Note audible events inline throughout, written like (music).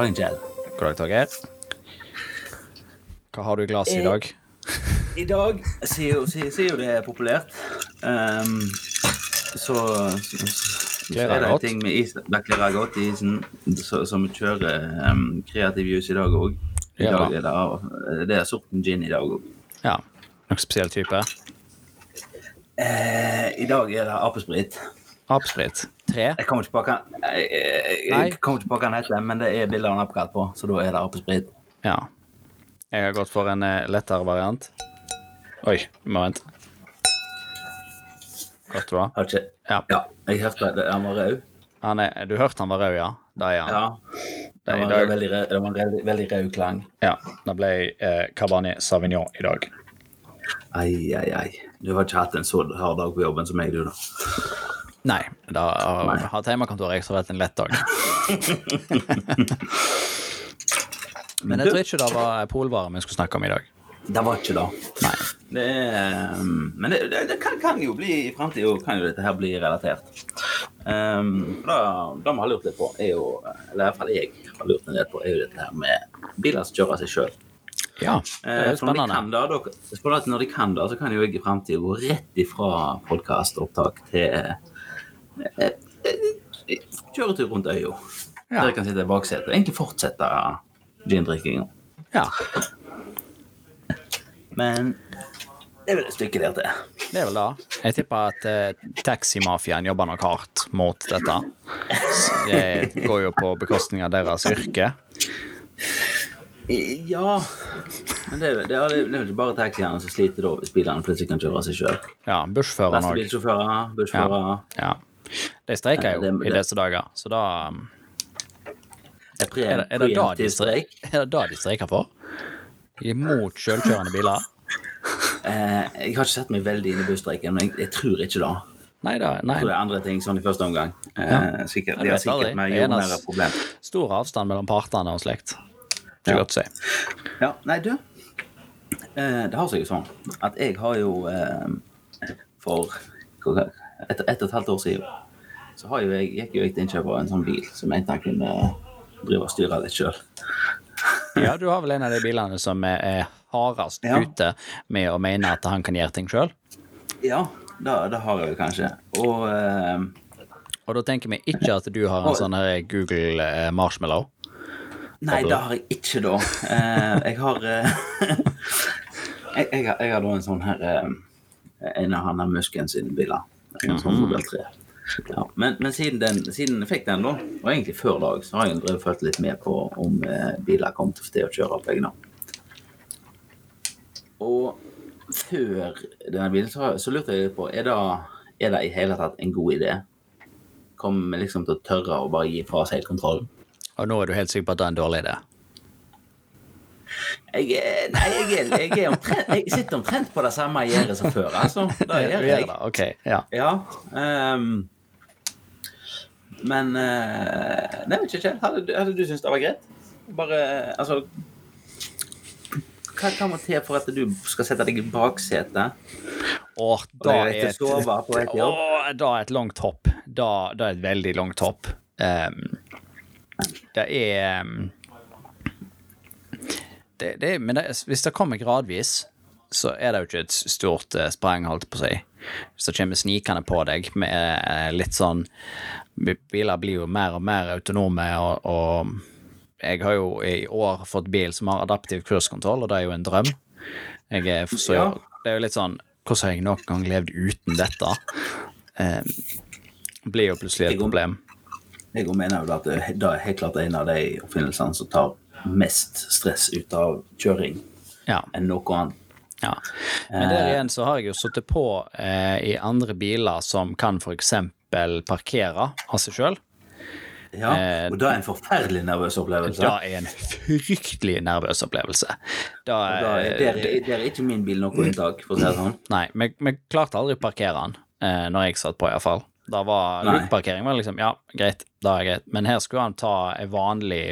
dagen, Kjell. God dag, Torgeir. Hva har du i glasset i dag? I dag sier jo, sier, sier jo det er populært. Um, så, så, så er det en ting med is godt i isen. Så, så vi kjører um, kreativ juice i dag òg. I dag er det, det er sorten gin i dag òg. Ja. Noen spesiell type? Eh, I dag er det apesprit. Apesprit. Tre? Jeg kommer ikke på hva jeg, jeg, jeg kommer ikke på hva han heter, men det er bildet han har oppkalt på, så da er det apesprit. Ja. Jeg har gått for en eh, lettere variant. Oi, vi må vente. Godt var. Har ikke Ja. Ja, jeg hørte det. Han var rød. Han er, du hørte han var rød, ja? Det er han. Ja. Det var, dag- veldig, rød- det var en veldig, veldig rød klang. Ja. Det ble eh, Cabernet Sauvignon i dag. Ai, ai, ai. Du har ikke hatt en så hard dag på jobben som meg, du, da. Nei, da har Nei. hatt hjemmekontor har vært en lett dag. (laughs) Men jeg tror ikke det var polvarer vi skulle snakke om i dag. Det var ikke det. Det er, um, men det, det, kan, kan jo bli i framtida kan jo dette her bli relatert. Um, det, det vi har lurt litt på, er jo Eller i hvert fall jeg har lurt del på, er jo dette her med biler som kjører seg sjøl. Ja, det er Eh, når de spennende. kan det, da, når de kan det, så kan jo jeg i framtida gå rett ifra podkastopptak til kjøretur rundt øya. Ja. Der jeg kan sitte i baksetet egentlig fortsette gindrikkinga. Ja, Men det er vel et stykke der til. det er vel det. Jeg tipper at eh, taximafiaen jobber nok hardt mot dette. Det går jo på bekostning av deres yrke. Ja Men det er, det er, det er ikke bare taxiene som sliter da, hvis bilene plutselig kan kjøre seg sjøl. Ja, bussføreren òg. Lastebilsjåfører, Ja. Ja. De streiker jo det, det- i disse dager, så da um, Er, Er det, er det da de streik? Er det da de streiker for? Imot sjølkjørende biler? Eh, jeg har ikke sett meg veldig inn i busstreiken, men jeg, jeg tror ikke det. Nei da. Nei. Jeg tror det er andre ting sånn i første omgang. Eh, Ja. sikkert, de har sikkert mer er jordnære problem. Stor avstand mellom partene og slekt. Det er godt å si. Ja, nei, du. Eh, det har seg jo sånn at jeg har jo eh, for et, etter og et halvt år siden så har jo jeg, gikk jo jeg til innkjøp av en sånn bil som jeg jeg kunne drive og styre litt sjøl. (laughs) Ja, du har vel en av de bilene som er, hardest Ja. ute med å mene at han kan gjøre ting sjøl. Ja, det, det har jeg jo kanskje. Og eh, Og da tenker vi ikke at du har en sånn her Google eh, Marshmallow. Nei, det har jeg ikke, da. Eh, jeg har (laughs) jeg, jeg, har- jeg har da en sånn her En av han der Musken sine biler. En sånn Mhm. modell 3. Ja, men, men siden, den, siden jeg fikk den, da, og egentlig før dag, så har jeg drevet følt litt med på om eh, biler kom til til å kjøre på egna. Og før denne bilen så, så lurte jeg litt på er det, er det i hele tatt en god idé. Kommer vi liksom til å tørre å bare gi fra helt kontrollen? Og nå er du helt sikker på at det er en dårlig idé. Jeg, er- nei, jeg, jeg, er omtrent, jeg sitter omtrent på det samme gjerdet som før, altså. Det gjør jeg. det, ok, ja. Ja. ehm, men uh, Nei, vet ikke, Kjell. Hadde, hadde du syntes det var greit? Bare Altså Hva hva må til for at du skal sette deg i baksetet? Åh, da er et, et. Åh, da er et langt hopp. Da, da er et veldig langt hopp. Um, det er ehm, det, det, Men det, hvis det kommer gradvis, så er det jo ikke et stort uh, sprang, holdt på å si. Hvis det kommer snikende på deg med uh, litt sånn Biler blir jo mer og mer autonome, og, og jeg har jo i år fått bil som har adaptiv kurskontroll, og det er jo en drøm. Jeg er, så, Ja. Det er jo litt sånn Hvordan har jeg noen gang levd uten dette? Eh, blir jo plutselig et problem. Jeg mener jo at det det er helt klart en av de oppfinnelsene som tar mest stress ut av kjøring Ja. enn noe annet. Ja. Men der igjen så har jeg jo sittet på eh, i andre biler som kan f.eks. parkere av seg sjøl. Ja, Eh, og det er en forferdelig nervøs opplevelse. Det er en fryktelig nervøs opplevelse. Da, da er, der, er- der er ikke min bil noe unntak, for å si det sånn. Nei, vi, vi klarte aldri å parkere den, eh, når jeg satt på, iallfall. Da var lukeparkering var liksom Ja, greit, da er greit. Men her skulle han ta ei vanlig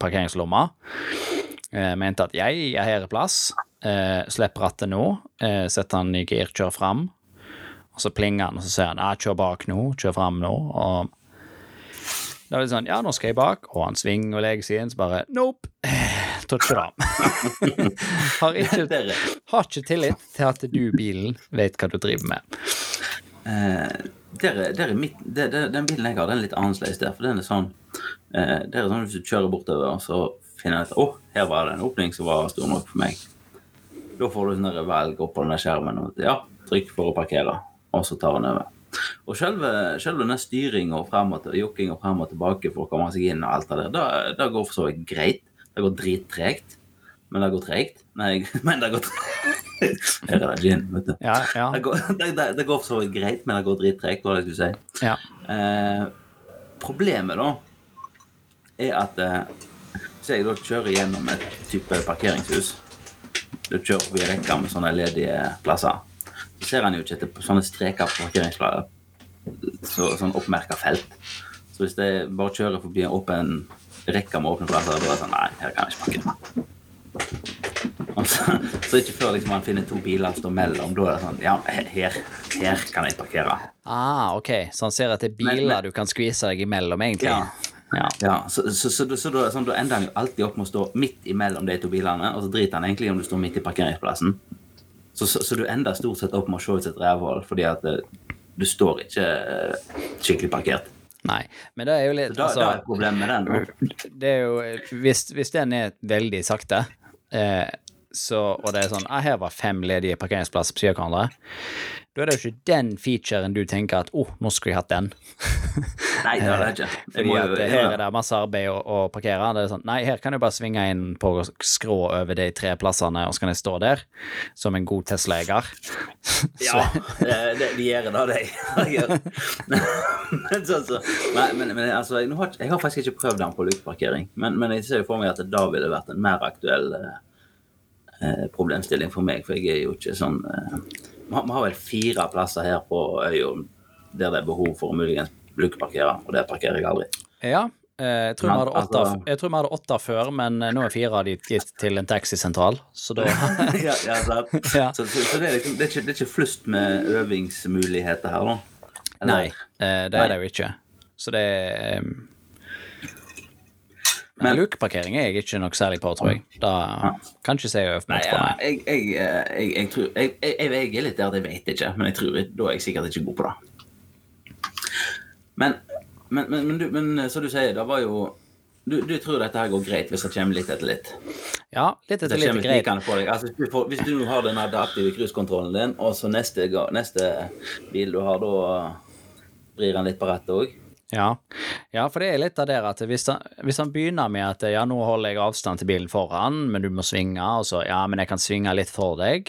parkeringslomme. Eh, mente at jeg er her i plass. Eh, Slipp rattet nå. Eh, setter han i gir, kjør fram. Og så plinger han, og så sier han ja, kjør bak nå, kjør fram nå. Og Da er det sånn Ja, nå skal jeg bak, og han svinger og legger seg inn, så bare Nope. (sighs) Toucher ikke (laughs) har, ikke, har ikke tillit til at du, bilen, vet hva du driver med. eh, der, er- der er mitt, der, den bilen jeg har, den er litt annerledes der. For den er sånn eh, Der er sånn hvis du kjører bortover, og så finner jeg ut Å, her var det en åpning som var stor nok for meg. Da får du sånn valg opp på den der skjermen. Og, ja, trykk for å parkere, og så tar den over. Og selve, selve den styringa frem og jokking og frem og tilbake for å komme seg inn og alt det der, da går for så vidt greit. Det går drittregt. Men det går tregt. Nei, (laughs) men det går tregt. (laughs) Her er det gin, vet du. Ja, ja. Det går, (laughs) det, det, det går for så vidt greit, men det går drittregt, hva det jeg skulle si. ja. Eh, problemet, da, er at eh, Hvis jeg da kjører gjennom et type parkeringshus Du kjører forbi rekka med sånne ledige plasser. Ser han jo ikke etter sånne streker på parkeringsplasser. Så, sånn oppmerka felt. Så hvis det bare kjører forbi en åpen rekke med åpne plasser, da er det sånn Nei, her kan jeg ikke parkere. Og så, så ikke før liksom, man finner to biler som står mellom, da er det sånn Ja, her, her kan jeg parkere. Ah, ok. Så han ser at det er biler men- du kan skvise deg imellom, egentlig? Ja. Ja. Ja, så, så, så, så, da, sånn, da ender han jo alltid opp med å stå midt imellom de to bilene, og så driter han egentlig om du står midt i parkeringsplassen. Så, så, så du ender stort sett opp med å se ut som et rævhull, fordi at eh, du står ikke eh, skikkelig parkert. Nei. Men det er jo litt Da, altså, da er problemet med den. Da. (laughs) det er jo Hvis, hvis den er veldig sakte, eh, så, og det er sånn ah, Her var fem ledige parkeringsplasser på siden av hverandre. Da er det jo ikke den featuren du tenker at å, oh, nå skulle jeg hatt den. (laughs) Nei, det er det ikke. (laughs) Fordi at her er det masse arbeid å, å parkere. Det er sånn, nei, her kan du bare svinge inn på skrå over de tre plassene, og så kan jeg stå der som en god Tesla-eier. (laughs) Ja, eh, det, de gjør det, de. Men, så, så, nei, men, men altså, jeg, har, jeg har faktisk ikke prøvd den på lukeparkering, men, men jeg ser jo for meg at det da ville vært en mer aktuell eh, eh, problemstilling for meg, for jeg er jo ikke sånn eh, Vi har, vel fire plasser her på øya der det er behov for å muligens lukeparkere, og det parkerer jeg aldri. Ja, eh, jeg tror, vi hadde altså- hadde åtte før, men eh, nå er fire av de gitt til en taxisentral, så da (laughs) ja, ja, så, (laughs) Ja. så, så, så det, er liksom, det, er ikke, det er ikke flust med øvingsmuligheter her, da. Eller- Nei, det det Nei. er det jo ikke. Så det er Men lukeparkering er jeg ikke nok særlig på, tror jeg. Da kan ikke si jeg øver meg nei. jeg, jeg, eh, jeg, jeg tror jeg, er litt der at jeg vet ikke, men jeg tror da er jeg sikkert ikke god på det. Men, men, men, men, men eh, som du sier, det var jo du, du tror dette her går greit hvis det kommer litt etter litt? Ja, litt etter litt greit. Altså, hvis, du får, hvis du har den adaptive cruisekontrollen din, og så neste, neste bil du har, da vrir den litt på rattet òg? Ja. ja, for det er litt av det at hvis han, hvis han begynner med at ja, nå holder jeg avstand til bilen foran, men du må svinge, og så ja, men jeg kan svinge litt for deg,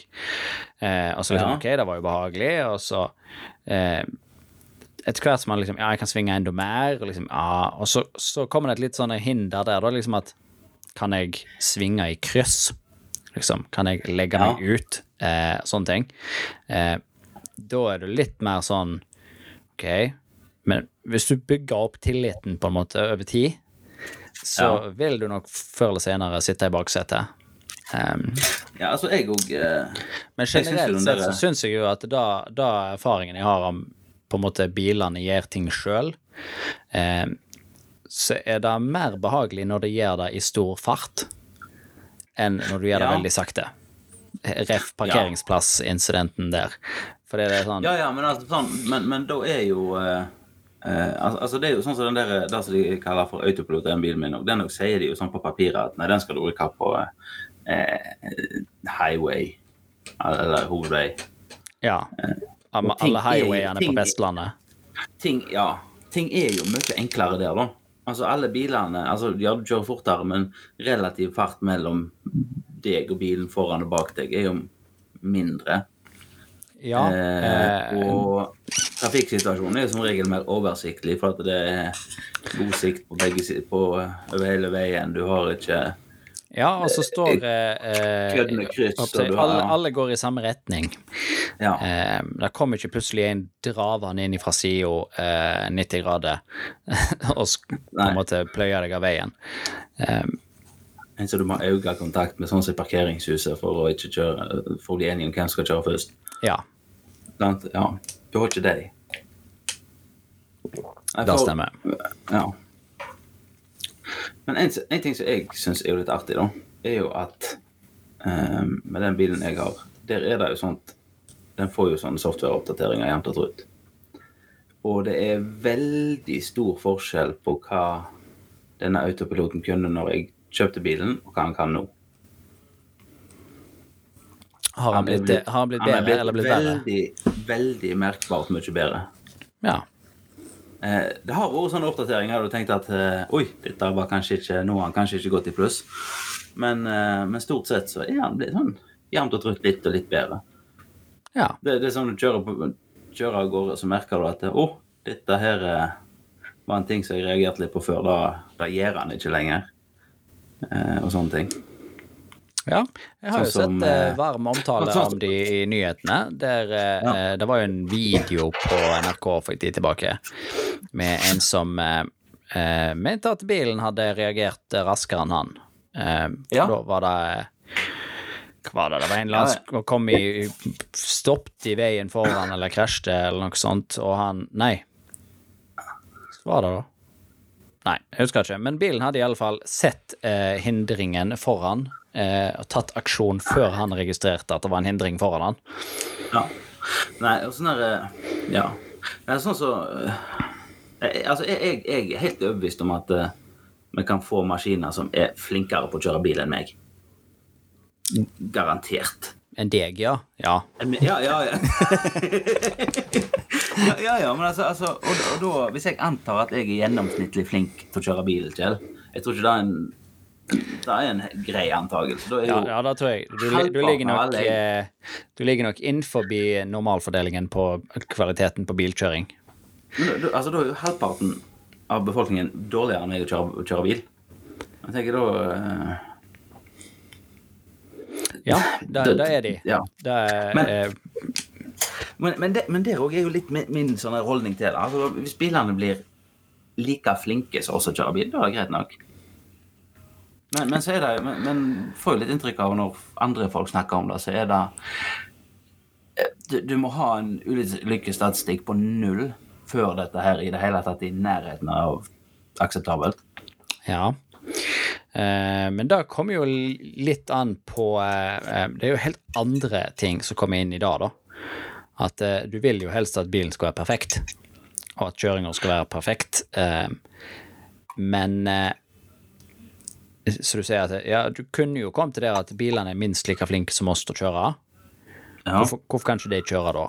eh, og så liksom Ja. ok, det var jo behagelig, og så eh, etter hvert som han liksom ja, jeg kan svinge enda mer, og liksom ja, og så, så kommer det et litt sånn hinder der, da, liksom at kan jeg svinge i kryss? Liksom, kan jeg legge meg ut? Eh, sånne ting. Eh, da er det litt mer sånn Ok, men hvis du bygger opp tilliten på en måte over tid, så Ja. vil du nok før eller senere sitte i baksetet. Um, Ja, altså, jeg òg men Jeg synes generelt sett så syns jeg jo at da, da erfaringen jeg har om på en måte bilene gjør ting sjøl, så er det mer behagelig når de gjør det i stor fart, enn når du gjør det Ja. veldig sakte. Ref parkeringsplassincidenten der. For det er sånn Ja, ja, men altså sånn Men, men da er jo eh, eh, Altså, det er jo sånn som den der Det som de kaller for autopilot, den bilen min òg. Den også sier de jo sånn på papiret at nei, den skal du ikke ha på eh, highway. Eller hovedvei. Ja. Alle ting highwayene på Vestlandet. Ting, ja, ting er jo mye enklere der, da. Altså, alle bilene altså, Ja, du kjører fortere, men relativ fart mellom deg og bilen foran og bak deg er jo mindre. Ja. Eh, eh, og trafikksituasjonen er som regel mer oversiktlig, for at det er god sikt på begge sider på, over hele veien. Du har ikke Ja, og så står eh, kryss, du har- alle, alle går i samme retning. Ja. Eh, det kommer ikke plutselig en dravende inn fra sida eh, 90 grader (laughs) og på en måte pløyer deg av veien. Eh, så du må ha øyekontakt med sånn som parkeringshuset for å ikke kjøre For å bli enige om hvem som skal kjøre først. ja, Ja. Du har ikke det. Nei, det stemmer. Ja. Men en, en ting som jeg syns er jo litt artig, da, er jo at um, med den bilen jeg har, der er det jo sånt Den får jo sånne softwareoppdateringer jevnt og trutt. Og det er veldig stor forskjell på hva denne autopiloten kunne når jeg kjøpte bilen, og hva han kan nå. Har han blitt, har han blitt bedre eller blitt verre? Veldig, merkbart mye bedre. Ja. Eh, det har vært sånne oppdateringer der du tenkte at eh, oi, dette var kanskje ikke, noe han kanskje ikke gått i pluss. Men, eh, men stort sett så er han blitt sånn jevnt og trutt litt og litt bedre. ja. Det, det er sånn du kjører, på, kjører av gårde, så merker du at å, oh, dette her var en ting som jeg reagerte litt på før. Da, da gjør han ikke lenger. Eh, og sånne ting. Ja, jeg har jo Sånn som, sett eh, varm omtale sånn som- om de i nyhetene. Der, eh, Ja. eh, det var jo en video på NRK for en tid tilbake med en som eh, eh, mente at bilen hadde reagert raskere enn han. Eh, Ja. Da var det Hva var det? Det var en eller annen som kom i Stoppet i veien foran eller krasjte eller noe sånt, og han Nei. Hva var det, da? Nei, jeg husker ikke. Men bilen hadde i alle fall sett eh, hindringen foran eh, tatt aksjon før han registrerte at det var en hindring foran han. Ja. Nei, og sånn der eh, Ja. Det er sånn så eh, jeg- Altså, jeg, jeg, er helt overbevist om at uh, vi kan få maskiner som er flinkere på å kjøre bil enn meg. Garantert. En deg, ja. Ja. Ja, ja, ja. ja, ja, ja men altså, altså og, og da, Hvis jeg antar at jeg er gjennomsnittlig flink til å kjøre bil, Kjell Jeg tror ikke det er en det er en grei antakelse. Ja, ja, det tror jeg. Du, du, ligger nok, eh, du ligger nok innenfor normalfordelingen på kvaliteten på bilkjøring. Men du, altså, da er jo halvparten av befolkningen dårligere enn meg å kjøre, kjøre bil. Jeg tenker da eh, Ja, det, Det- det er de. ja. Det er, Men- eh, Men, men, det, men det òg er jo litt min, min sånn holdning til det. Altså, hvis bilene blir like flinke som oss å kjøre bil, da er det greit nok. Men, men det men, men får jo litt inntrykk av når andre folk snakker om det, så er det Du, du må ha en ulykkesstatistikk på null før dette her i det hele tatt i nærheten av akseptabelt. Ja. Eh, men det kommer jo litt an på eh, eh, Det er jo helt andre ting som kommer inn i dag, da. At eh, du vil jo helst at bilen skal være perfekt, og at kjøringa skal være perfekt. Eh, men eh, Så du sier at ja, du kunne jo kommet til det at bilene er minst like flinke som oss til å kjøre. Ja. Hvorfor, hvorfor kan ikke de kjøre da?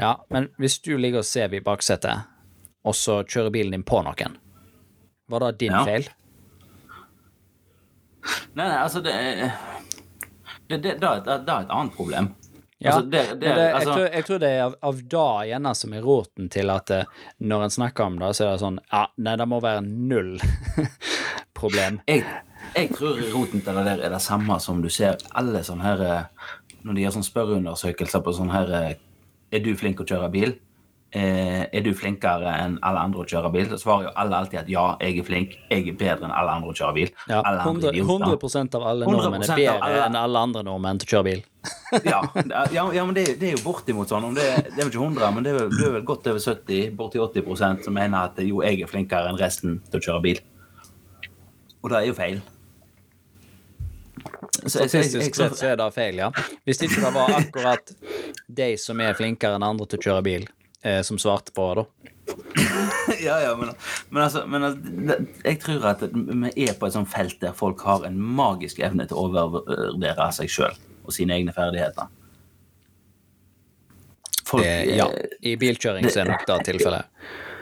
Ja, men hvis du ligger og ser i baksetet, og så kjører bilen din på noen, var det din Ja. feil? Nei, nei, altså det er det, det, det, er et- det er et annet problem. Ja, altså, det, det, det, altså, jeg, tror, jeg tror det er av, av det gjerne som er roten til at eh, når en snakker om det, så er det sånn Ja, nei, det må være null (laughs) problem. jeg, jeg tror roten til det der er det samme som du ser alle sånne her eh, Når de gjør sånne spørreundersøkelser på sånn her eh, Er du flink å kjøre bil? Eh, er du flinkere enn alle andre å kjøre bil? Så svarer jo alle alltid at ja, jeg er flink. Jeg er bedre enn alle andre å kjøre bil. Ja, alle 100, andre idioter. 100 av alle nordmenn er bedre alle- enn alle andre nordmenn til å kjøre bil. (laughs) ja, ja, ja, men det, det er jo bortimot sånn. Om det, det er jo ikke 100, men det er vel godt over 70, borti 80% som mener at jo, jeg er flinkere enn resten til å kjøre bil. Og det er jo feil. Statistisk sett så er det feil, ja. Hvis ikke det var akkurat de som er flinkere enn andre til å kjøre bil, eh, som svarte på det, da. (laughs) ja, ja, men, men altså, men altså det, Jeg tror at vi er på et sånt felt der folk har en magisk evne til å overvurdere seg sjøl og sine egne ferdigheter. Folk det, ja, eh, i bilkjøring så er nok det tilfellet.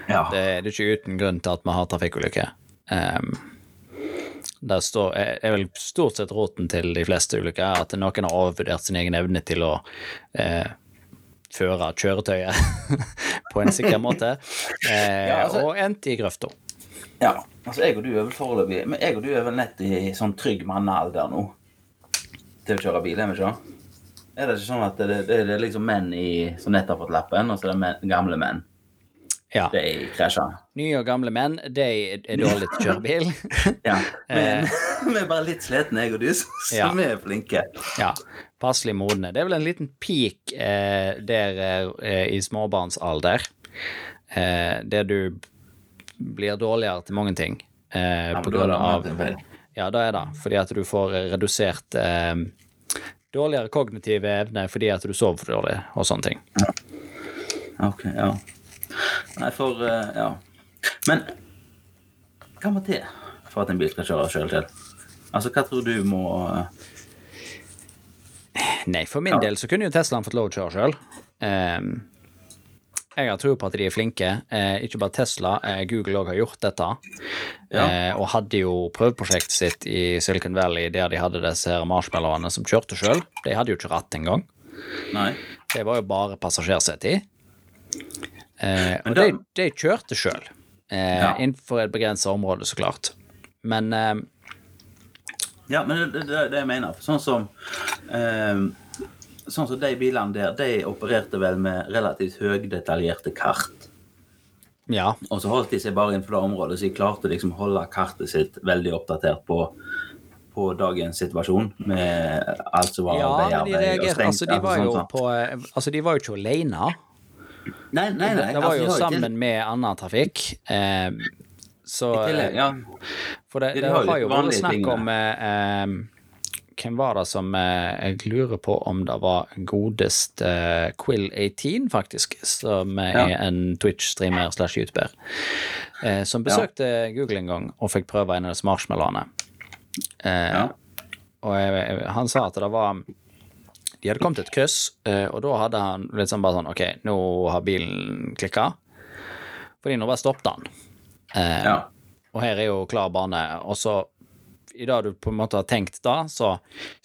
ja. Det, det er ikke uten grunn til at vi har trafikkulykker. Um, der står, er vel stort sett roten til de fleste ulykker er at noen har overvurdert sin egen evne til å eh, føre kjøretøyet (laughs) på en sikker måte, (laughs) eh, Ja, altså- og endt i grøfta. ja. Altså, jeg og du er vel foreløpig Men jeg og du er vel nett i sånn trygg mannealder nå til å kjøre bil, er vi ikke? Er det ikke sånn at det, det, det er liksom menn i, som nettopp har fått lappen, og så er det menn, gamle menn? Ja. De krasja. Nye og gamle menn, de er dårlige til å kjøre bil. (laughs) Ja. (laughs) Men (laughs) vi er bare litt slitne, jeg og du, så Eh. Ja. vi er flinke. Ja, passelig modne. Det er vel en liten peak eh, der eh, i småbarnsalder, eh, der du blir dårligere til mange ting. eh, Ja, på grunn av. Ja, da er det. Fordi at du får redusert eh, dårligere kognitive evne fordi at du sover for dårlig, og sånne ting. Ok, ja. Nei, for eh, Ja. Men hva må til for at en bil skal kjøre sjøl til? Altså, hva tror du må eh, Nei, for min Ja. del så kunne jo Teslaen fått lov å kjøre sjøl. jeg har tro på at de er flinke. Eh, ikke bare Tesla, eh, Google òg har gjort dette. Ja. Eh, og hadde jo prøveprosjektet sitt i Silicon Valley der de hadde disse her marshmallowene som kjørte sjøl. De hadde jo ikke ratt engang. Det var jo bare passasjersete i. Eh, og de, de kjørte sjøl, eh, Ja. innenfor et begrensa område, så klart. Men eh, Ja, men det er det, jeg mener. Sånn som eh, Sånn som de bilene der, de opererte vel med relativt høydetaljerte kart. ja. Og så holdt de seg bare innenfor det området, så de klarte liksom å holde kartet sitt veldig oppdatert på, på dagens situasjon, med alt som var ja, veiarbeid og stengt. Altså, de var jo på eh, Altså, de var jo ikke alene. Nei, nei, nei. Det var jo altså, sammen ikke... med annen trafikk. Eh, så tillegg, ja. For det, det, det har jo vært snakk om eh, eh, Hvem var det som eh, Jeg lurer på om det var godest eh, Quill18, faktisk, som eh, Ja. er en Twitch-streamer slash YouTuber, eh, som besøkte Google en gang og fikk prøve en av disse marshmallowene. Eh, Ja. Og jeg, han sa at det var De hadde kommet til et kryss, eh, og da hadde han sånn bare sånn OK, nå har bilen klikka. Fordi nå bare stoppet han. Eh, ja. og her er jo klar bane, og så i det du på en måte har tenkt da, så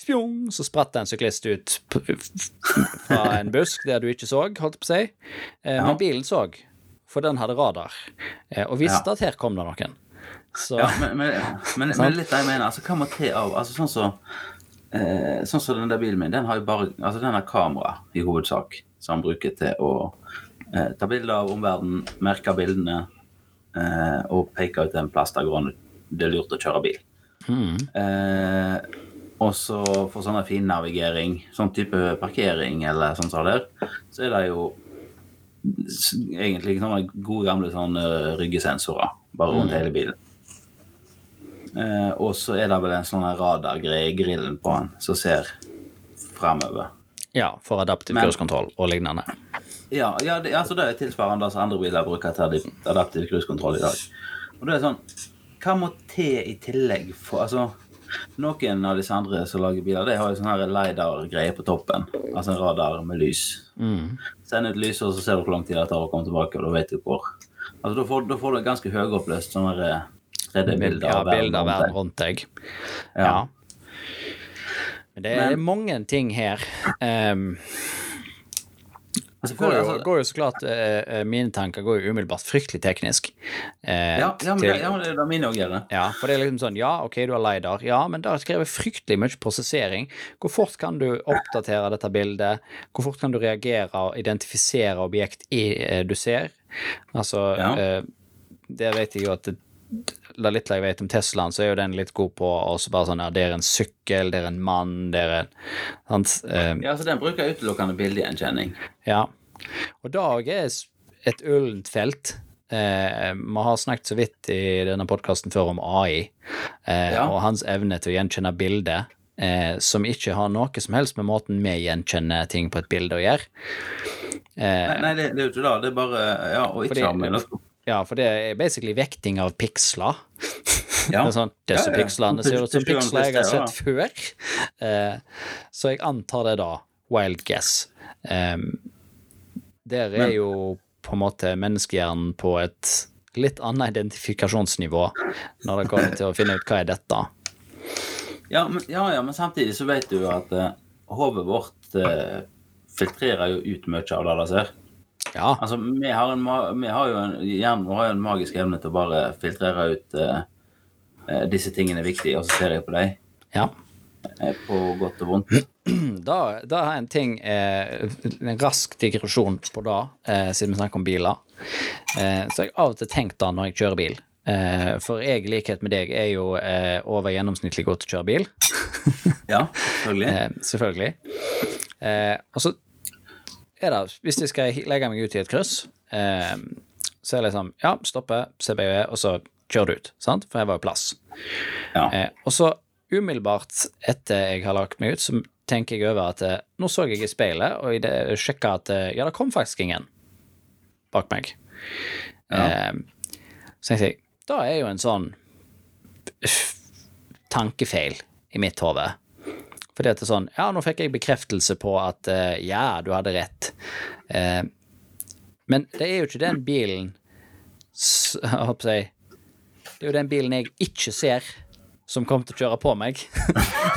spjong, så spratt det en syklist ut fra en busk der du ikke så, holdt på å si. Eh, Ja. Men bilen så, for den hadde radar, eh, og visste Ja. at her kom det noen. Så Ja, men, men, men, men litt det jeg mener, altså hva må til av altså Sånn som eh, sånn som den der bilen min, den har jo bare altså den har kamera i hovedsak, som han bruker til å eh, ta bilder av omverdenen, merke bildene eh, og peke ut en plass der går an det er lurt å kjøre bil. Eh, og så for sånn finnavigering, sånn type parkering eller sånn som så der, så er det jo egentlig sånne gode gamle sånne ryggesensorer bare rundt hele bilen. Eh, og så er det vel en sånn radargreie i grillen på han som ser fremover. ja, for adaptiv Men- kurskontroll og lignende. Ja, ja det, altså det er tilsvarende som andre biler bruker til adap- adaptiv cruisekontroll i dag. Og det er sånn Hva må til i tillegg for Altså, noen av disse andre som lager biler, de har jo sånn LiDAR-greie på toppen. Altså en radar med lys. Send ut lyset, og så ser du hvor lang tid det tar å komme tilbake, og da vet du hvor. Altså, da får, da får du ganske høyoppløst sånn her 3D-bilde Ja, av verden bilder av rundt verden rundt deg. Ja. Ja. Men det er Men- mange ting her. Um, Altså, går, jo, går jo så klart eh, Mine tanker går jo umiddelbart fryktelig teknisk. Eh, ja, ja, men til- ja, men det er mine òg gjør. det. Ja, for det er liksom sånn, ja, ok, du har LiDAR, ja, men det krever fryktelig mye prosessering. Hvor fort kan du oppdatere dette bildet? Hvor fort kan du reagere og identifisere objekt i, eh, du ser? Altså, Ja. eh, det vet jeg jo at det, det litt jeg vet om Teslaen, så er jo den litt god på også bare sånn, ja, det er en sykkel, det er en mann, det er en sant? Eh, Ja, så Den bruker utelukkende bildegjenkjenning. ja. Og Dag er et ullent felt. Eh, Vi har snakket så vidt i denne podkasten før om AI, eh, Ja. og hans evne til å gjenkjenne bilder, eh, som ikke har noe som helst med måten vi gjenkjenner ting på et bilde å gjøre. Nei, nei det, det er jo ikke det. Det er bare Ja, og ikke Fordi- ha med. Ja, for det er basically vekting av piksler. Ja. Det sånn, Disse Ja, ja. pikslene ser ut som piksler jeg har sett før. Uh, så jeg antar det da. Wild guess. Um, der er Men- jo på en måte menneskehjernen på et litt annet identifikasjonsnivå når det kommer til å finne ut hva er dette. Ja, men, ja, ja, men samtidig så vet du jo at eh, hodet vårt eh, filtrerer jo ut mye av det det ser. Ja, Altså, vi har, en, vi har jo en, hjernen vår har jo en magisk evne til å bare filtrere ut eh, disse tingene er viktige, og så ser jeg på deg. ja. eh, på godt og vondt. (clears throat) Da, da har jeg en ting eh, En rask digresjon på det, eh, siden vi snakker om biler. Eh, så jeg av og til tenkt da når jeg kjører bil. Eh, for jeg, i likhet med deg, er jo over gjennomsnittlig godt til å kjøre bil. (laughs) Ja, selvfølgelig. Selvfølgelig. Eh, og så er det Hvis jeg skal legge meg ut i et kryss, eh, så er det liksom Ja, stoppe, CBE, og så kjører du ut, sant? for jeg var jo plass. Ja. Eh, og så umiddelbart etter jeg har lagt meg ut, så tenker jeg over at eh, nå så jeg i speilet, og i sjekka at eh, ja, det kom faktisk ingen bak meg. Ja. Eh, så tenkte jeg, da er jo en sånn tankefeil i mitt hode. At det er sånn, ja, nå fikk jeg bekreftelse på at eh, ja, du hadde rett. Eh, men det er jo ikke den bilen (laughs) jeg håper å Det er jo den bilen jeg ikke ser, som kom til å kjøre på meg.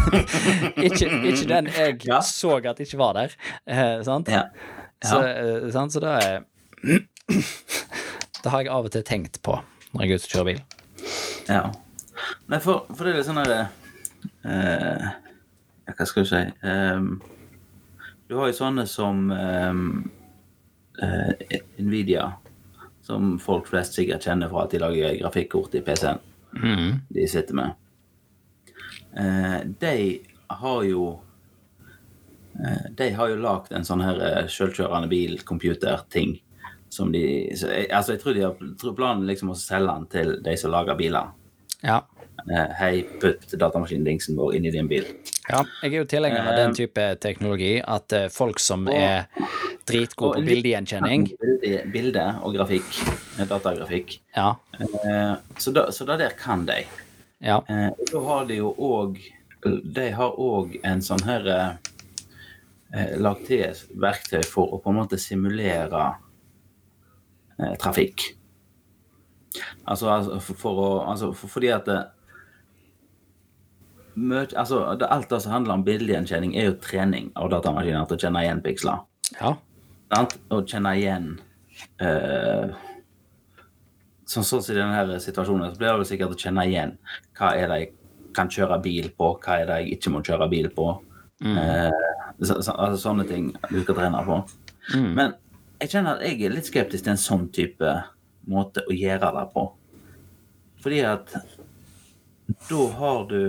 (laughs) ikke, ikke den jeg Ja. så at ikke var der. Eh, sant? Ja. Så, eh, sant? så da er (clears throat) Det har jeg av og til tenkt på når jeg er ute og kjører bil. Ja. Nei, for, for det er litt sånn derre eh, ja, Hva skal du si um, Du har jo sånne som um, uh, Nvidia, som folk flest sikkert kjenner fra at de lager grafikkort i PC-en de sitter med. Uh, de har jo uh, De har jo lagd en sånn her sjølkjørende bil-computer-ting som de så jeg, Altså, jeg tror de har tror planen liksom å selge den til de som lager biler. Ja. Eh, Hei, putt datamaskindingsen vår inn i din bil. Ja. Jeg er jo tilhenger av den type teknologi, at eh, folk som er dritgode på bildegjenkjenning Bilde, og grafikk. eh, Datagrafikk. Ja. Eh, Så da, så da der kan de. Ja. Eh, Da har de jo òg De har òg en sånn her eh, eh, Lagt til et verktøy for å på en måte simulere eh, trafikk. Altså, altså for, for å Altså for, fordi at det, altså, Alt det som handler om bildegjenkjenning, er jo trening av datamaskiner til å kjenne igjen piksler. ja. Å kjenne igjen uh, Sånn som i denne situasjonen, så blir det sikkert å kjenne igjen hva er det jeg kan kjøre bil på, hva er det jeg ikke må kjøre bil på. Eh, så, så, altså sånne ting du skal trene på. Men jeg kjenner at jeg er litt skeptisk til en sånn type måte å gjøre det på. Fordi at da har du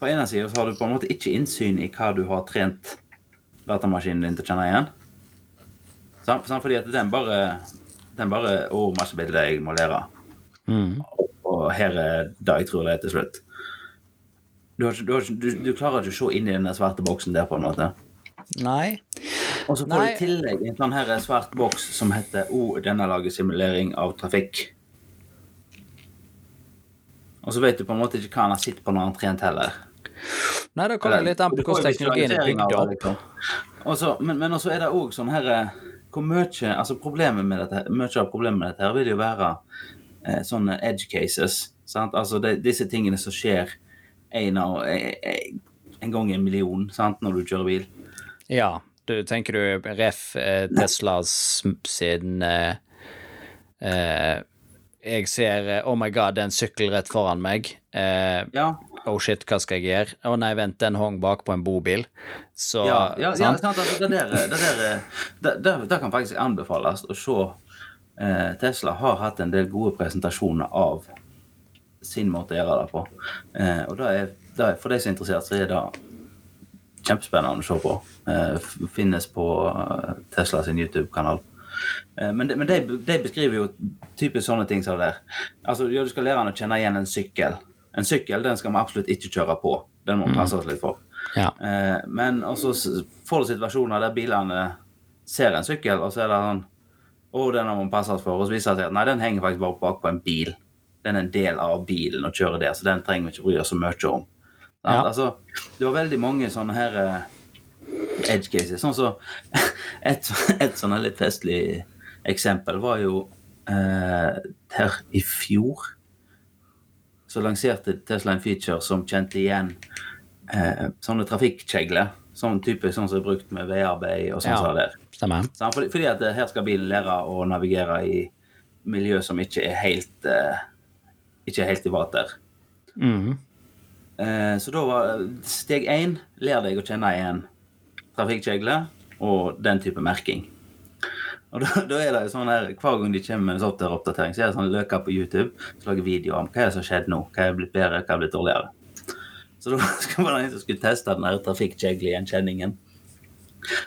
På ene sida så har du på en måte ikke innsyn i hva du har trent datamaskinen din til å kjenne igjen. Sant? Fordi at den bare Den bare Å, masse bilder jeg må lære. Og her er det jeg tror det er til slutt. Du, har du, har du, du klarer ikke å se inn i den svarte boksen der, på en måte. Nei. Og så får du i tillegg en sånn her svart boks som heter O, denne lager simulering av trafikk. Og så vet du på en måte ikke hva han har sett på når han har trent heller. Nei, det kommer litt an på hvordan teknologien er bygd opp. liksom. Og så- men men også er det òg sånn her eh, Hvor mye Altså problemet med dette Mye av problemet med dette her vil jo være eh, sånne edge cases. Sant? Altså det, disse tingene som skjer en, av, eh, eh, en gang i en million sant? når du kjører bil. Ja. Du tenker du ref eh, Teslas sin eh, eh, Jeg ser Oh my god, det er en sykkel rett foran meg. Eh, Ja, oh shit, hva skal jeg gjøre? Å nei, vent, den hang bak på en bobil. Så ja, ja, ja sant? sant? Altså, det, der, det, der, det, det, det kan faktisk anbefales å se. Eh, Tesla har hatt en del gode presentasjoner av sin måte å gjøre det på. Eh, og det er, er, for de som er interessert, så er det kjempespennende å se på. Eh, finnes på Teslas Tesla sin YouTube-kanal. Eh, men de, men de, de beskriver jo typisk sånne ting som det der. Altså, ja, du skal lære han å kjenne igjen en sykkel. En sykkel den skal vi absolutt ikke kjøre på. Den må vi passe oss litt for. Ja. Eh, men også får du situasjoner der bilene ser en sykkel, og så er det sånn Å, den må vi passe oss for. Og så viser det seg at nei, den henger faktisk bare bak på en bil. Den er en del av bilen og kjører der, så den trenger vi ikke bry oss så mye om. Ja. Altså, du har veldig mange sånne her eh, edge cases. Sånn så, (laughs) et, et sånn litt festlig eksempel var jo eh, der i fjor så lanserte Tesla en feature som kjente igjen eh, sånne trafikkjegler. Sånn type sånn som er brukt med veiarbeid og sånn Ja. som der. Stemmer. Fordi, fordi at eh, her skal bilen lære å navigere i miljø som ikke er helt eh, ikke er helt i vater. Mm. Eh, så da var steg én lær deg å kjenne igjen trafikkjegler og den type merking. Og da, da er det jo sånn her, Hver gang de kommer med en softwareoppdatering, så er det sånn løker på YouTube som lager videoer om hva er det som har skjedd nå, hva er blitt bedre, hva er blitt dårligere. Så da (laughs) skal man en som skulle teste den her trafikkjegle-gjenkjenningen.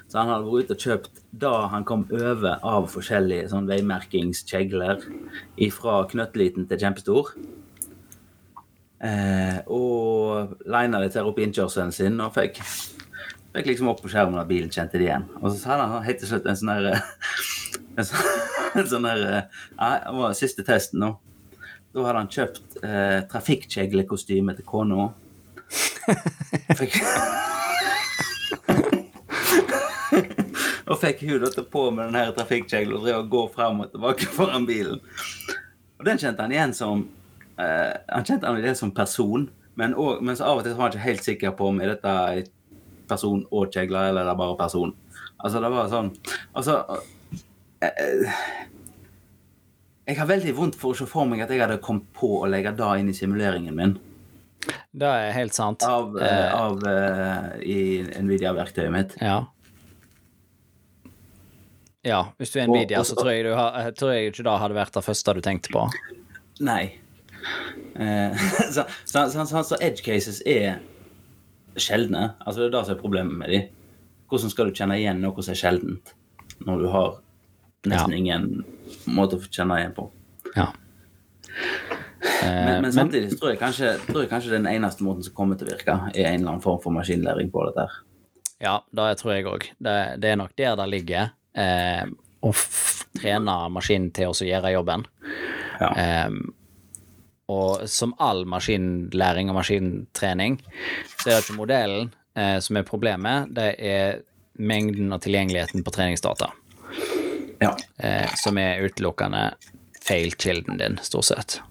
Så han hadde vært ute og kjøpt da han kom over av forskjellige sånn veimerkingskjegler fra knøttliten til kjempestor. Eh, og lina det til opp innkjørselen sin og fikk, fikk liksom opp på skjermen at bilen kjente det igjen. Og så hadde han helt til slutt en sånn der (laughs) En sånn, (laughs) sånn der Nei, det var siste testen nå. Da hadde han kjøpt eh, trafikkjeglekostyme til kona. (laughs) Fikk (laughs) og fikk hun til på med den her trafikkjegla og drev og gå frem og tilbake foran bilen. Og den kjente han igjen som eh, Han kjente han igjen som person, men, også, men så av og til var han ikke helt sikker på om er dette person og kjegler, eller er det bare person. Altså, det var sånn Altså eh, eh, Jeg har veldig vondt for å se for meg at jeg hadde kommet på å legge det inn i simuleringen min. Det er helt sant. Av, eh, av eh, i Nvidia-verktøyet mitt. Ja. Ja, hvis du er Nvidia, så tror jeg, du har, tror jeg ikke det hadde vært det første du tenkte på. Nei. Eh, (laughs) så, så, så, så, så edge cases er sjeldne. Altså Det er det som er problemet med dem. Hvordan skal du kjenne igjen noe som er sjeldent, når du har nesten Ja. ingen måte å kjenne igjen på? Ja. Men, men samtidig så tror jeg, kanskje, tror jeg kanskje den eneste måten som kommer til å virke, er en eller annen form for maskinlæring på dette. her. Ja, det tror jeg òg. Det, det er nok der det ligger. Eh, å trene maskinen til å gjøre jobben. Ja. Eh, og som all maskinlæring og maskintrening, så er det ikke modellen eh, som er problemet, det er mengden og tilgjengeligheten på treningsdata, ja. eh, som er utelukkende feil-kilden din, stort sett.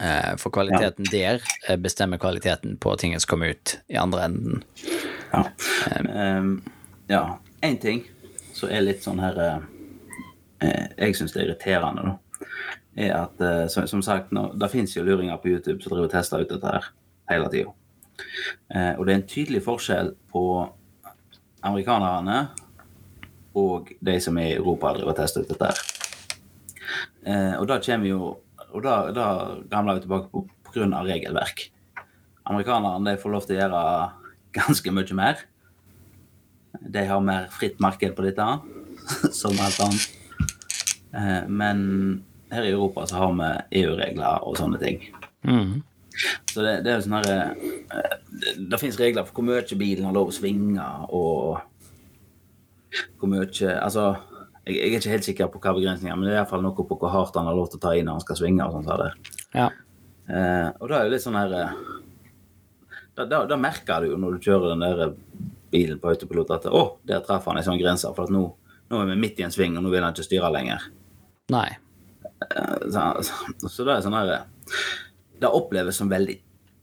Eh, for kvaliteten der eh, bestemmer kvaliteten på tingene som kommer ut i andre enden. Ja. Um, ja. Én ting som er litt sånn her eh, eh, Jeg syns det er irriterende, da, er at eh, som, som sagt, nå, det fins jo luringer på YouTube som driver og tester ut dette her hele tida. Eh, og det er en tydelig forskjell på amerikanerne og de som er i Europa har driver og tester ut dette her. Eh, og da kommer jo Og da, da gamler vi tilbake på, på grunn av regelverk. Amerikanerne får lov til å gjøre ganske mye mer. De har mer fritt marked på dette, (laughs) som alt annet. Eh, Men her i Europa så har vi EU-regler og sånne ting. Mm. Så det, det er jo sånn her eh, Det, det fins regler for hvor mye bilen har lov å svinge, og hvor mye Altså, jeg, jeg er ikke helt sikker på hva begrensninger, men det er iallfall noe på hvor hardt han har lov til å ta i når han skal svinge. og så der. Ja. Eh, og da er det litt sånn her eh, da, da, da merker du jo når du kjører den der bilen på autopilot at å, der traff han ei sånn grense, for nå, nå er vi midt i en sving, og nå vil han ikke styre lenger. Nei. Eh, Så, så, så det er sånn her eh, Det oppleves som veldig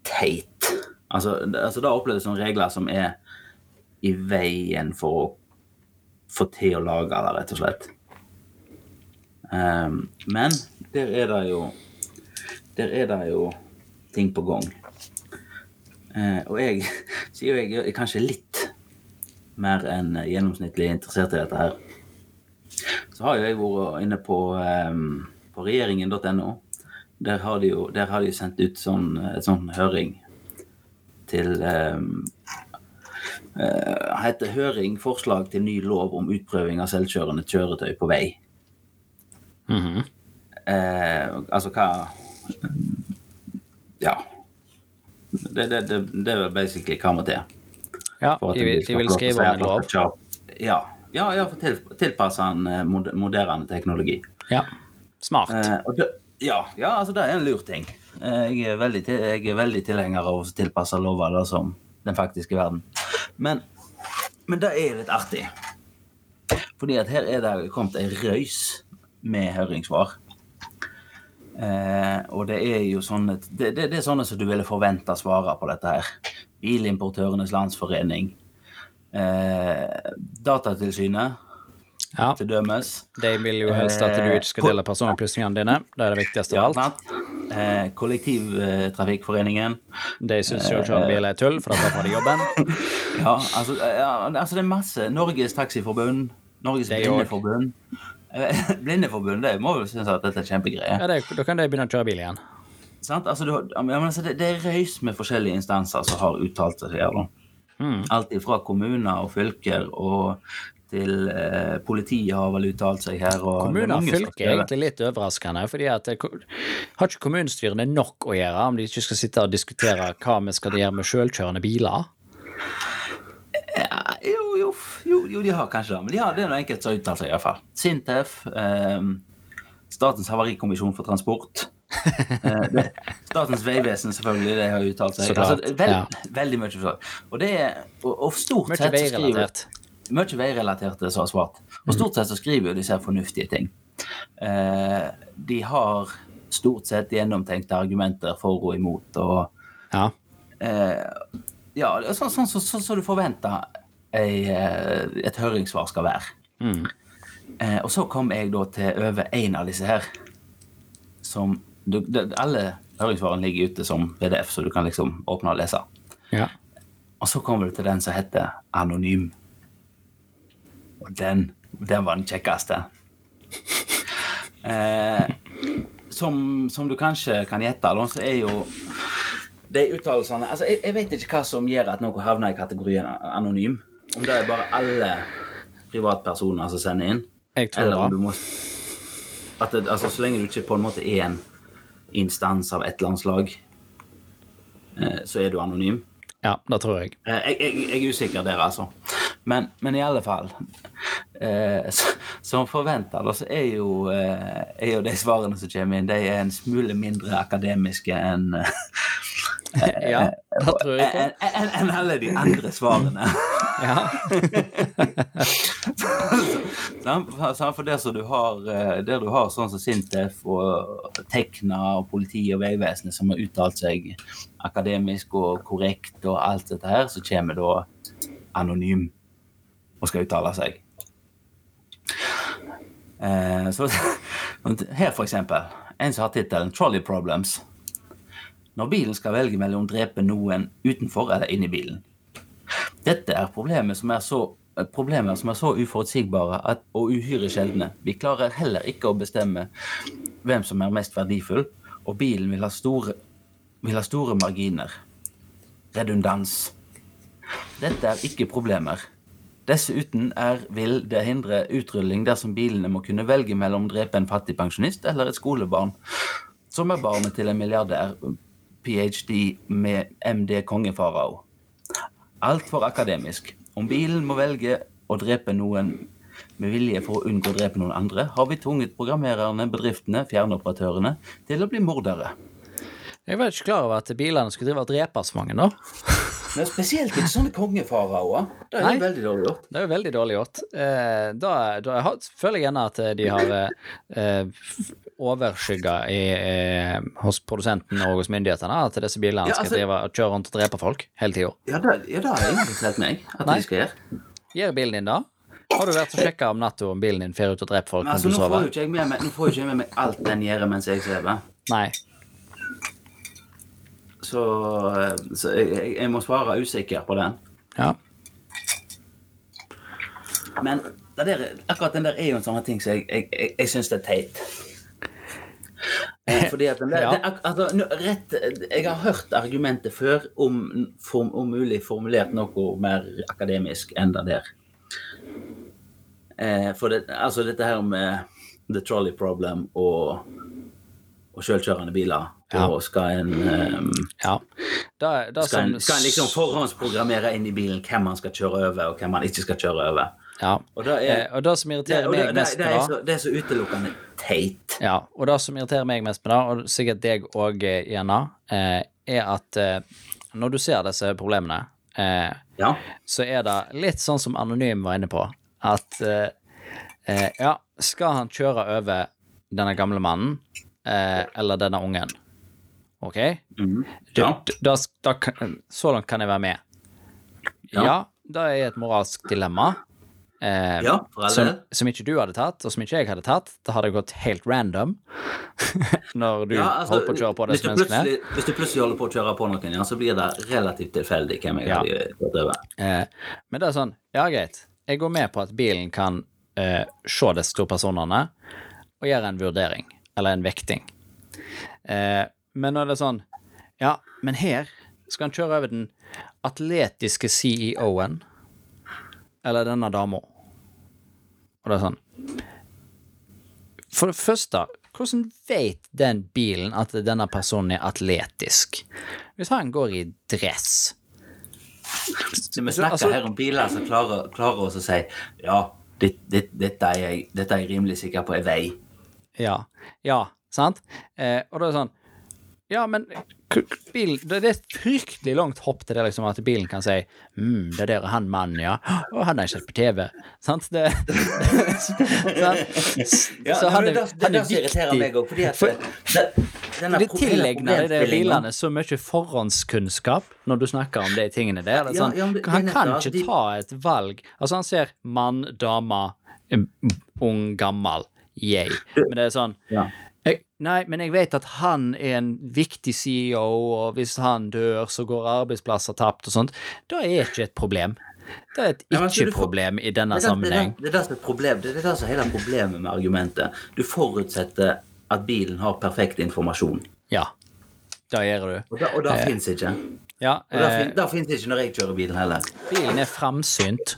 teit. Altså, det, altså det oppleves som regler som er i veien for å få til å lage det, rett og slett. Um, men der er det jo Der er det jo ting på gang. Uh, og jeg (laughs) sier jo jeg er kanskje litt mer enn gjennomsnittlig interessert i dette her. Så har jo jeg vært inne på, um, på regjeringen.no. Der har de jo der har de sendt ut sånn, et sånn høring til um, heter 'Høring forslag til ny lov om utprøving av selvkjørende kjøretøy på vei'. Mhm. Eh, altså hva Ja. Det, det, det, det er basically hva må til. Ja, de, vil- de vil skrive om en lov. Ja, ja, ja for til, tilpasse en eh, moderne teknologi. Ja. Smart. Eh, det, ja, ja, altså det er en lur ting. Eh, jeg, er veldig jeg er veldig tilhenger av å tilpasse lover som den faktiske verden. Men, men det er litt artig. Fordi at her er det kommet ei røys med høringssvar. Eh, og det er jo sånne det, det, det er sånne som du ville forvente svaret på dette her. Bilimportørenes Landsforening. Eh, Datatilsynet, Ja. til dømes. De vil jo helst at du ikke skal dele personopplysningene dine. Det er det viktigste av alt. Eh, Kollektivtrafikkforeningen. De syns selvkjørende biler er tull, for da tapper de jobben. (laughs) Ja, altså, ja, altså det er masse. Norges Taxiforbund, Norges jo- Blindeforbund. Eh, (laughs) Blindeforbund det må jo synes at dette er kjempegreie. Ja, det, da kan de begynne å kjøre bil igjen. Sant? Altså, du, ja, men altså, det, det er røys med forskjellige instanser som har uttalt seg her. da. Alt fra kommuner og fylker og til eh, politiet har vel uttalt seg her. Og er Kommuner og fylke er egentlig litt overraskende, fordi at det, har ikke kommunestyrene nok å gjøre om de ikke skal sitte og diskutere hva vi skal gjøre med selvkjørende biler? Ja, jo, jo, jo, jo, de har kanskje det. Men de har, det er noe enkelt som har uttalt seg, iallfall. Sintef, eh, Statens havarikommisjon for transport. eh, det, Statens vegvesen, selvfølgelig, de har uttalt seg. Altså, veld, ja. Veldig mye. for- Og det er og, og stort sett så skriver. Mye veirelaterte som har svart. Og stort sett så skriver jo disse fornuftige ting. Eh, de har stort sett gjennomtenkte argumenter for og imot, og Ja. eh, ja, det er sånn som så, så, så du forventer eh, et høringssvar skal være. Mm. Eh, og så kom jeg da til over en av disse her, som du, Alle høringssvarene ligger ute som PDF, så du kan liksom åpne og lese. ja. Og så kommer du til den som heter Anonym. Den, den var den kjekkeste. Eh, som, som du kanskje kan gjette, så er jo de uttalelsene altså jeg, jeg vet ikke hva som gjør at noe havner i kategorien anonym. Om det er bare alle privatpersoner som sender inn, eller om du må at det, altså, Så lenge du ikke på en måte er en instans av et eller annet slag, eh, så er du anonym. Ja, det tror jeg. Eh, Jeg, jeg, jeg er usikker der, altså. Men, men i alle fall (laughs) eh, så- Som forventa, så er jo, eh, er jo de svarene som kommer inn, de er en smule mindre akademiske enn (laughs) Ja, det tror jeg på. enn enn- enn alle de andre svarene. (laughs) Ja. Sant? For- sant? Der som du har eh, Der du har sånn som Sintef og Tekna og politi og Vegvesenet som har uttalt seg akademisk og korrekt og alt dette her, så kommer da anonym og skal uttale seg. Eh, så (laughs) her, for eksempel. En som har tittelen 'Trolley Problems'. Når bilen skal velge mellom å drepe noen utenfor eller inni bilen. Dette er problemer som er så, eh, problemer som er så uforutsigbare at, og uhyre sjeldne. Vi klarer heller ikke å bestemme hvem som er mest verdifull, og bilen vil ha store, vil ha store marginer. Redundans. Dette er ikke problemer. Dessuten er, vil det hindre utrulling dersom bilene må kunne velge mellom å drepe en fattig pensjonist eller et skolebarn, som er barnet til en milliardær, ph.d. med MD kongefarao. Altfor akademisk. Om bilen må velge å drepe noen med vilje for å unngå å drepe noen andre, har vi tvunget programmererne, bedriftene, fjernoperatørene til å bli mordere. Jeg var ikke klar over at bilene skulle drive og drepe så mange, da. (laughs) Men spesielt ikke sånne kongefaraoer. Det er Nei. jo veldig dårlig gjort. Det er veldig dårlig gjort. Eh, da, da jeg har, føler jeg gjerne at de har eh, overskygga eh, hos produsenten og hos myndighetene at disse bilene Ja, skal altså- drive og kjøre rundt og drepe folk hele tida. Ja, det, ja, har jeg egentlig fortalt meg at Nei. de skal gjøre. Gjør bilen din da? Har du vært og sjekka om natta om bilen din fer ut og dreper folk Men altså, nå får jo ikke jeg med meg, nå får jo ikke jeg med meg alt den gjør mens jeg sover. Nei. Så, så jeg, jeg, må svare usikker på den. Ja. Men det der, akkurat den der er jo en sånn ting som jeg, jeg, jeg, jeg syns er teit. Eh, Fordi at den der, (laughs) Ja. det, altså, rett, Jeg har hørt argumentet før om, form, om mulig formulert noe mer akademisk enn det der. Eh, for det, altså dette her med the trolley problem og, og selvkjørende biler. Ja. Og skal en, um, ja. da, da skal, som en, skal en liksom forhåndsprogrammere inn i bilen hvem man skal kjøre over, og hvem man ikke skal kjøre over. Ja. Og det er, Eh, det som irriterer det, meg det, mest med det det er så utelukkende teit. Ja, og det som irriterer meg mest med det, og sikkert deg òg, Jenna, eh, er at eh, når du ser disse problemene, eh, Ja. så er det litt sånn som Anonym var inne på, at eh, eh, ja, skal han kjøre over denne gamle mannen eh, eller denne ungen? OK? Mm. Ja. Da, da, da, så langt kan jeg være med. Ja. Ja, det er et moralsk dilemma. Eh, ja, som, som ikke du hadde tatt, og som ikke jeg hadde tatt. Da hadde gått helt random (laughs) når du Ja, altså, holdt på å kjøre på disse menneskene. hvis du plutselig holder på å kjøre på noen, ja, så blir det relativt tilfeldig hvem jeg Ja. hadde gått. Eh, men det er sånn, ja greit, jeg går med på at bilen kan eh, se disse to personene og gjøre en vurdering, eller en vekting. Eh, men når det er sånn, ja, men her skal han kjøre over den atletiske CEO-en eller denne dama? Og det er sånn For det første, hvordan vet den bilen at denne personen er atletisk? Hvis han går i dress Vi snakker Altså- her om biler som klarer, klarer oss å si ja, det, det, dette, er jeg, dette er jeg rimelig sikker på er vei. Ja, ja, sant? Eh, og da er det sånn Ja, men bilen, det, er et fryktelig langt hopp til det liksom at bilen kan si mm, det der er han mannen, ja. Og han har jeg sett på TV. Sant? Det, (laughs) sant? Ja, Så han er, det, det, han det er irriterer meg òg, fordi at For- det, denne De tilegner de bilene så mye forhåndskunnskap når du snakker om de tingene der. Det er Ja, sånn, ja, men han kan ikke de- ta et valg. Altså, han ser mann, dame, ung, gammel, jeg. Men det er sånn Ja. Jeg, Nei, men jeg vet at han er en viktig CEO, og hvis han dør, så går arbeidsplasser tapt og sånt. Da er ikke et problem. Det er et ikke-problem i denne sammenheng. Det er det som er problem. Det er det som er hele problemet med argumentet. Du forutsetter at bilen har perfekt informasjon. Ja, det gjør du. Og det, og det fins ikke. Ja, Og det, eh, det fins ikke når jeg kjører bilen heller. bilen er framsynt.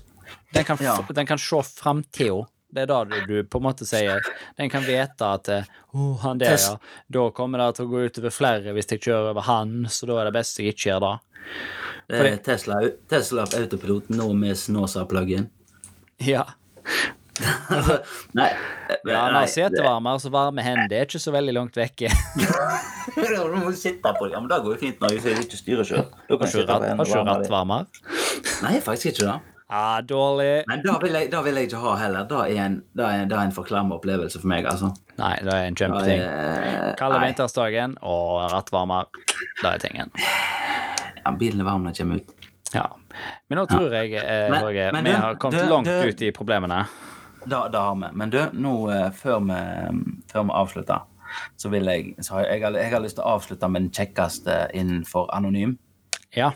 Den kan, Ja. den kan se framtida. Det er da du, på en måte sier Den kan vite at eh, oh, han der, ja. Da kommer det til å gå utover flere hvis jeg kjører over han, så da er det best jeg ikke gjør det. Fordi... Tesla, Tesla autopilot nå med Snåsa-pluggen. Ja. (laughs) nei, nei, ja har setevarmer, så varme hender er ikke så veldig langt vekke. (laughs) det- Du må sitte på det. Ja, men det går jo fint når jeg ikke styrer sjøl. Har du ikke rattvarmer? Nei, faktisk ikke det. Ja, dårlig. Men det vil, jeg, det vil jeg ikke ha heller. Det er en, det er en, det er en forklemma opplevelse for meg, altså. Nei, det er en kjempeting. Kalde vintersdagen og rattvarmer. Det er tingen. Ja, bilen er varm når den kommer ut. Ja. Men nå tror jeg, eh, Men- Jorge, men vi du- har kommet du- langt du- ut i problemene. Det har vi. Men du, nå eh, før vi, før vi avslutter, så vil jeg så har jeg, jeg har lyst til å avslutte med den kjekkeste innenfor anonym. Ja,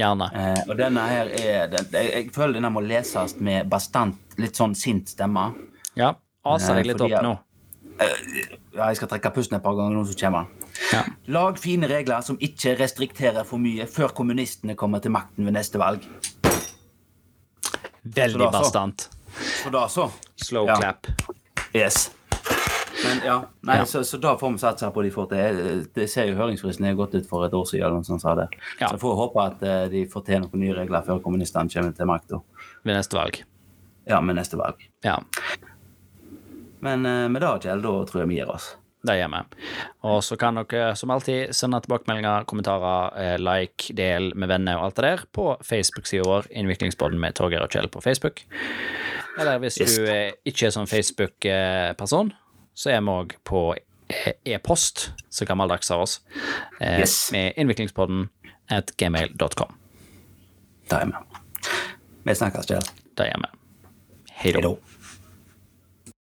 gjerne. Eh, og denne her er den, jeg, føler denne må leses med bastant, litt sånn sint stemme. Ja, aser deg litt fordi opp nå. Ja, jeg skal trekke pusten et par ganger nå, så kommer den. Ja. Lag fine regler som ikke restrikterer for mye før kommunistene kommer til makten ved neste valg. Veldig bastant. Så da så. Slow Ja. clap. Yes. Men ja, nei, Ja. Så, så da får vi satse på de får til. Det ser jo høringsfristen er gått ut for et år siden, eller noe sånt sa det. Ja. Så får håpe at eh, de får til noen nye regler før kommunistene kommer til makta. Ved neste valg. Ja, ved neste valg. Ja, Men eh, med det, Kjell, da tror jeg vi gir oss. det gjør vi. Og så kan dere som alltid sende tilbakemeldinger, kommentarer, eh, like, del med venner og alt det der på Facebook-sida vår, Innviklingspodden med Torgeir og Kjell på Facebook. Eller hvis du ikke er sånn Facebook-person, så er vi òg på eh, e-post, så gammeldags av oss, eh, Yes. med innviklingspodden at gmail.com. Det er vi. Vi snakkes, Kjell. Det gjør vi. Hei da. da.